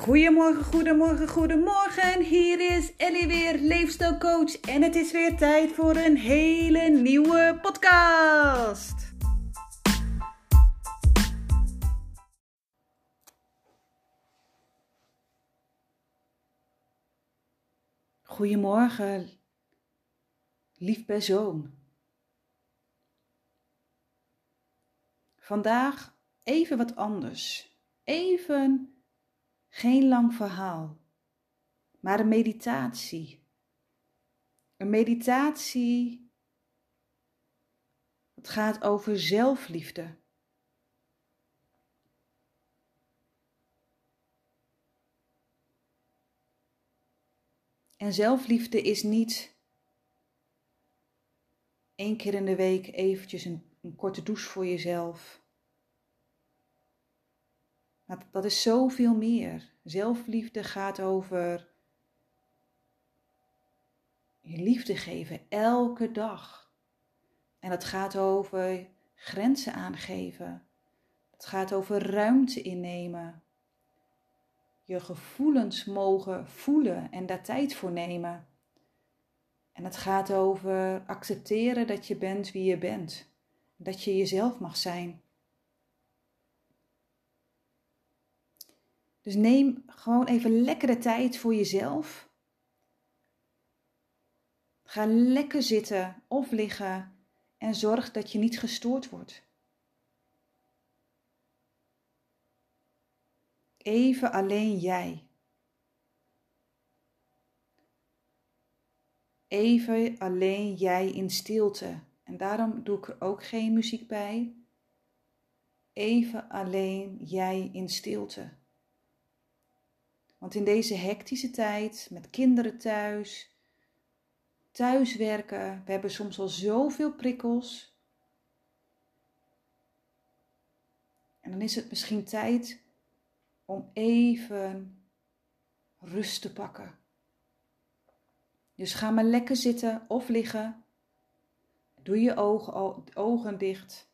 Goedemorgen, goedemorgen, goedemorgen. Hier is Ellie weer, leefstijlcoach. En het is weer tijd voor een hele nieuwe podcast. Goedemorgen, lief persoon. Vandaag even wat anders. Even geen lang verhaal, maar een meditatie. Een meditatie. Het gaat over zelfliefde. En zelfliefde is niet één keer in de week eventjes een, een korte douche voor jezelf. Maar dat is zoveel meer. Zelfliefde gaat over je liefde geven elke dag. En dat gaat over grenzen aangeven. Het gaat over ruimte innemen. Je gevoelens mogen voelen en daar tijd voor nemen. En het gaat over accepteren dat je bent wie je bent. Dat je jezelf mag zijn. Dus neem gewoon even lekkere tijd voor jezelf. Ga lekker zitten of liggen en zorg dat je niet gestoord wordt. Even alleen jij. Even alleen jij in stilte. En daarom doe ik er ook geen muziek bij. Even alleen jij in stilte. Want in deze hectische tijd, met kinderen thuis, thuiswerken, we hebben soms al zoveel prikkels. En dan is het misschien tijd om even rust te pakken. Dus ga maar lekker zitten of liggen. Doe je ogen, ogen dicht.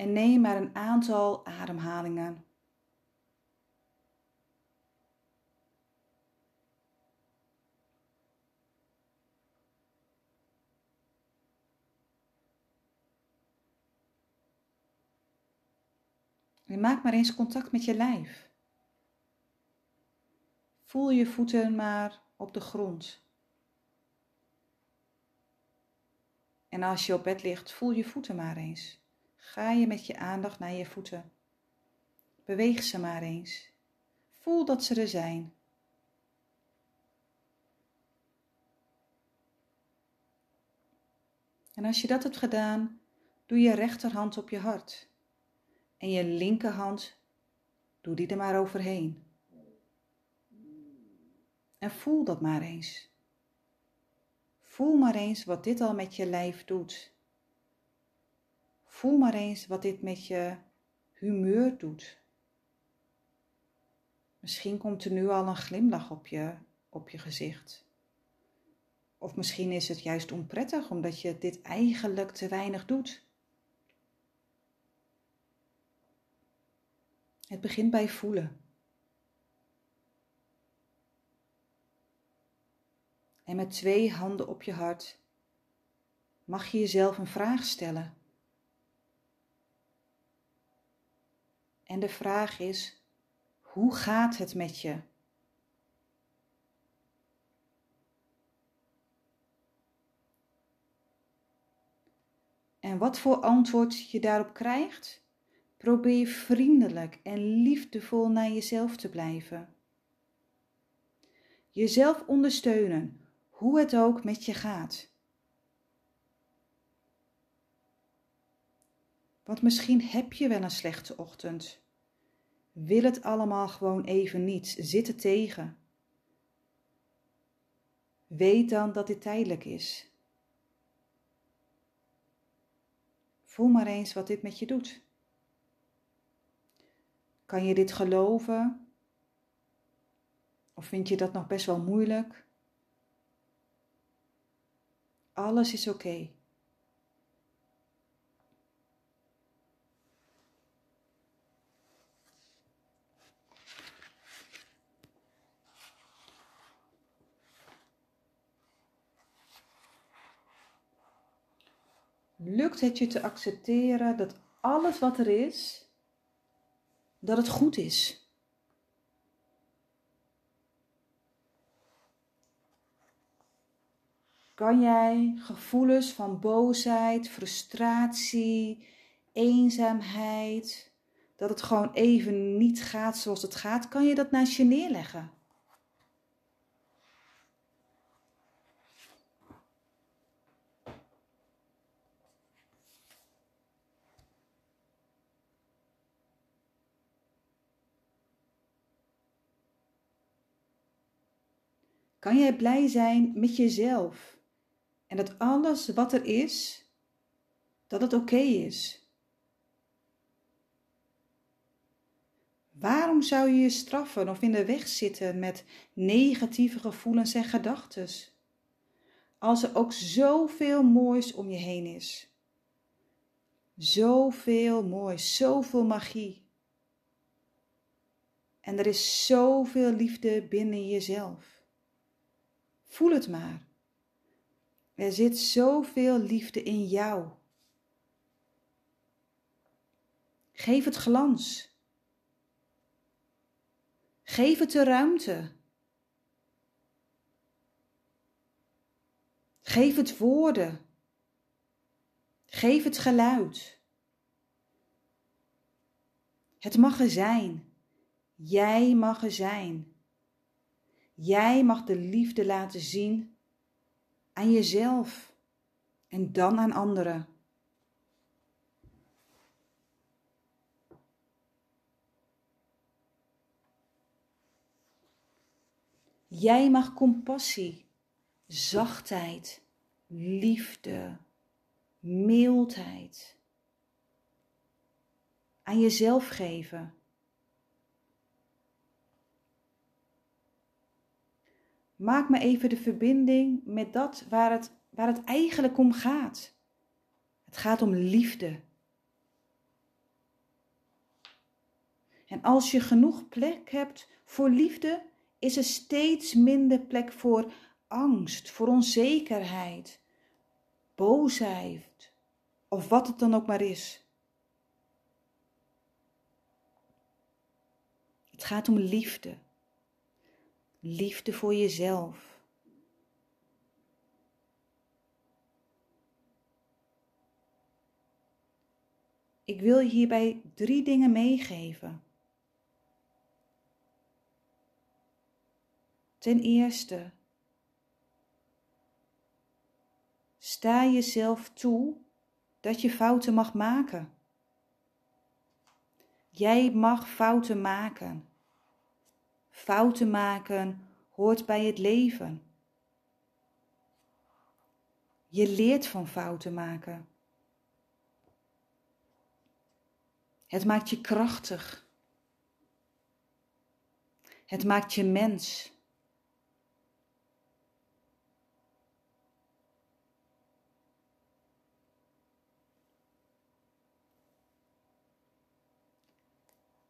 En neem maar een aantal ademhalingen. En maak maar eens contact met je lijf. Voel je voeten maar op de grond. En als je op bed ligt, voel je voeten maar eens. Ga je met je aandacht naar je voeten. Beweeg ze maar eens. Voel dat ze er zijn. En als je dat hebt gedaan, doe je rechterhand op je hart. En je linkerhand, doe die er maar overheen. En voel dat maar eens. Voel maar eens wat dit al met je lijf doet. Voel maar eens wat dit met je humeur doet. Misschien komt er nu al een glimlach op je, op je gezicht. Of misschien is het juist onprettig omdat je dit eigenlijk te weinig doet. Het begint bij voelen. En met twee handen op je hart mag je jezelf een vraag stellen. En de vraag is: hoe gaat het met je? En wat voor antwoord je daarop krijgt, probeer vriendelijk en liefdevol naar jezelf te blijven. Jezelf ondersteunen, hoe het ook met je gaat. Want misschien heb je wel een slechte ochtend. Wil het allemaal gewoon even niet, zitten tegen. Weet dan dat dit tijdelijk is. Voel maar eens wat dit met je doet. Kan je dit geloven? Of vind je dat nog best wel moeilijk? Alles is oké. Lukt het je te accepteren dat alles wat er is, dat het goed is. Kan jij gevoelens van boosheid, frustratie, eenzaamheid, dat het gewoon even niet gaat zoals het gaat, kan je dat naast je neerleggen? Kan jij blij zijn met jezelf en dat alles wat er is, dat het oké is? Waarom zou je je straffen of in de weg zitten met negatieve gevoelens en gedachten? Als er ook zoveel moois om je heen is. Zoveel moois, zoveel magie. En er is zoveel liefde binnen jezelf. Voel het maar. Er zit zoveel liefde in jou. Geef het glans. Geef het de ruimte. Geef het woorden. Geef het geluid. Het mag er zijn. Jij mag er zijn. Jij mag de liefde laten zien aan jezelf en dan aan anderen. Jij mag compassie, zachtheid, liefde, mildheid aan jezelf geven. Maak me even de verbinding met dat waar het, waar het eigenlijk om gaat. Het gaat om liefde. En als je genoeg plek hebt voor liefde, is er steeds minder plek voor angst, voor onzekerheid, boosheid of wat het dan ook maar is. Het gaat om liefde liefde voor jezelf. Ik wil je hierbij drie dingen meegeven. Ten eerste, sta jezelf toe dat je fouten mag maken. Jij mag fouten maken. Fouten maken hoort bij het leven. Je leert van fouten maken. Het maakt je krachtig. Het maakt je mens.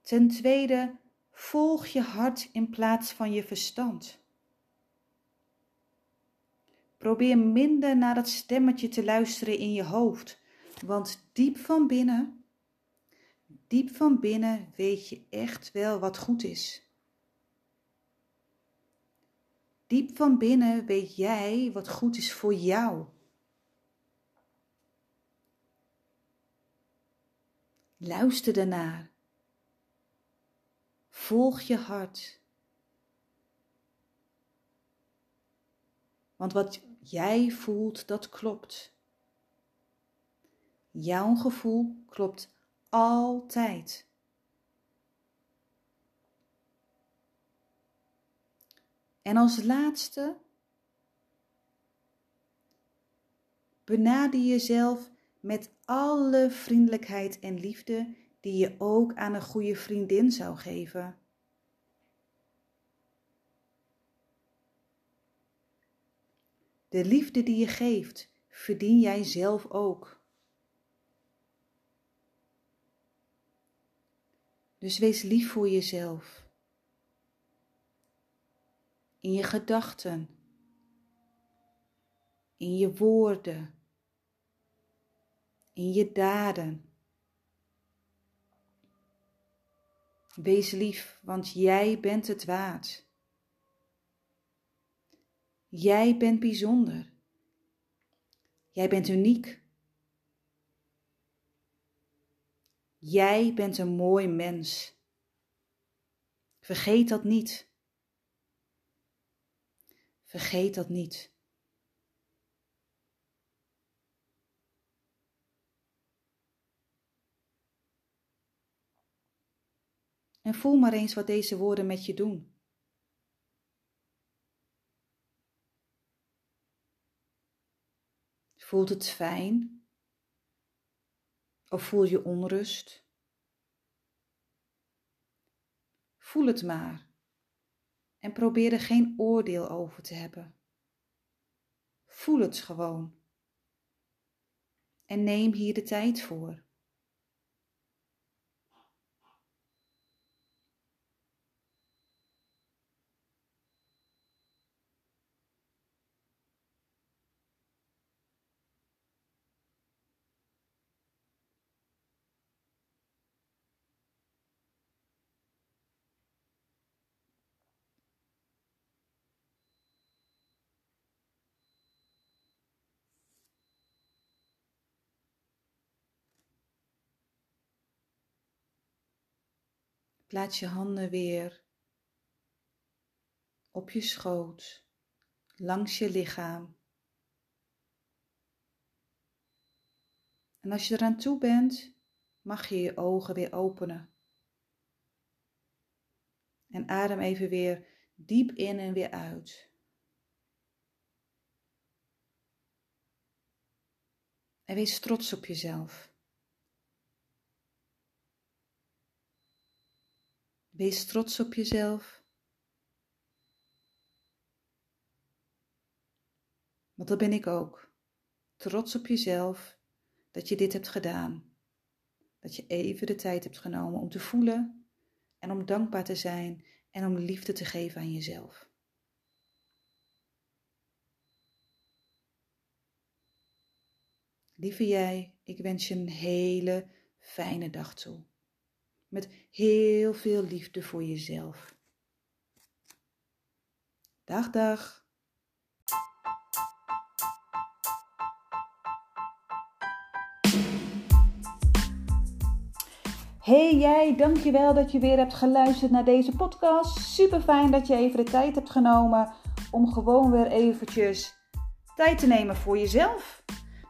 Ten tweede Volg je hart in plaats van je verstand. Probeer minder naar dat stemmetje te luisteren in je hoofd, want diep van binnen, diep van binnen weet je echt wel wat goed is. Diep van binnen weet jij wat goed is voor jou. Luister ernaar Volg je hart. Want wat jij voelt, dat klopt. Jouw gevoel klopt altijd. En als laatste, benader jezelf met alle vriendelijkheid en liefde die je ook aan een goede vriendin zou geven. De liefde die je geeft, verdien jij zelf ook. Dus wees lief voor jezelf. In je gedachten. In je woorden. in je daden. Wees lief, want jij bent het waard. Jij bent bijzonder. Jij bent uniek. Jij bent een mooi mens. Vergeet dat niet. Vergeet dat niet. En voel maar eens wat deze woorden met je doen. Voelt het fijn? Of voel je onrust? Voel het maar en probeer er geen oordeel over te hebben. Voel het gewoon. En neem hier de tijd voor. Plaats je handen weer op je schoot, langs je lichaam. En als je eraan toe bent, mag je je ogen weer openen. En adem even weer diep in en weer uit. En wees trots op jezelf. Wees trots op jezelf. Want dat ben ik ook. Trots op jezelf dat je dit hebt gedaan. Dat je even de tijd hebt genomen om te voelen en om dankbaar te zijn en om liefde te geven aan jezelf. Lieve jij, ik wens je een hele fijne dag toe met heel veel liefde voor jezelf. Dag, dag. Hey jij, dankjewel dat je weer hebt geluisterd naar deze podcast. Super fijn dat je even de tijd hebt genomen om gewoon weer eventjes tijd te nemen voor jezelf.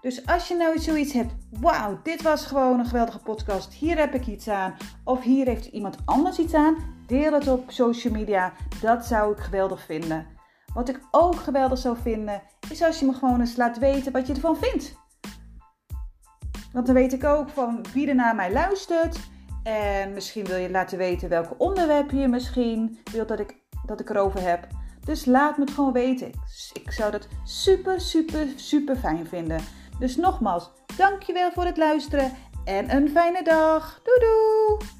Dus als je nou zoiets hebt, wauw, dit was gewoon een geweldige podcast, hier heb ik iets aan, of hier heeft iemand anders iets aan, deel het op social media. Dat zou ik geweldig vinden. Wat ik ook geweldig zou vinden, is als je me gewoon eens laat weten wat je ervan vindt. Want dan weet ik ook van wie er naar mij luistert. En misschien wil je laten weten welke onderwerpen je misschien wilt dat ik, dat ik erover heb. Dus laat me het gewoon weten. Ik zou dat super, super, super fijn vinden. Dus nogmaals, dankjewel voor het luisteren en een fijne dag. Doei doei!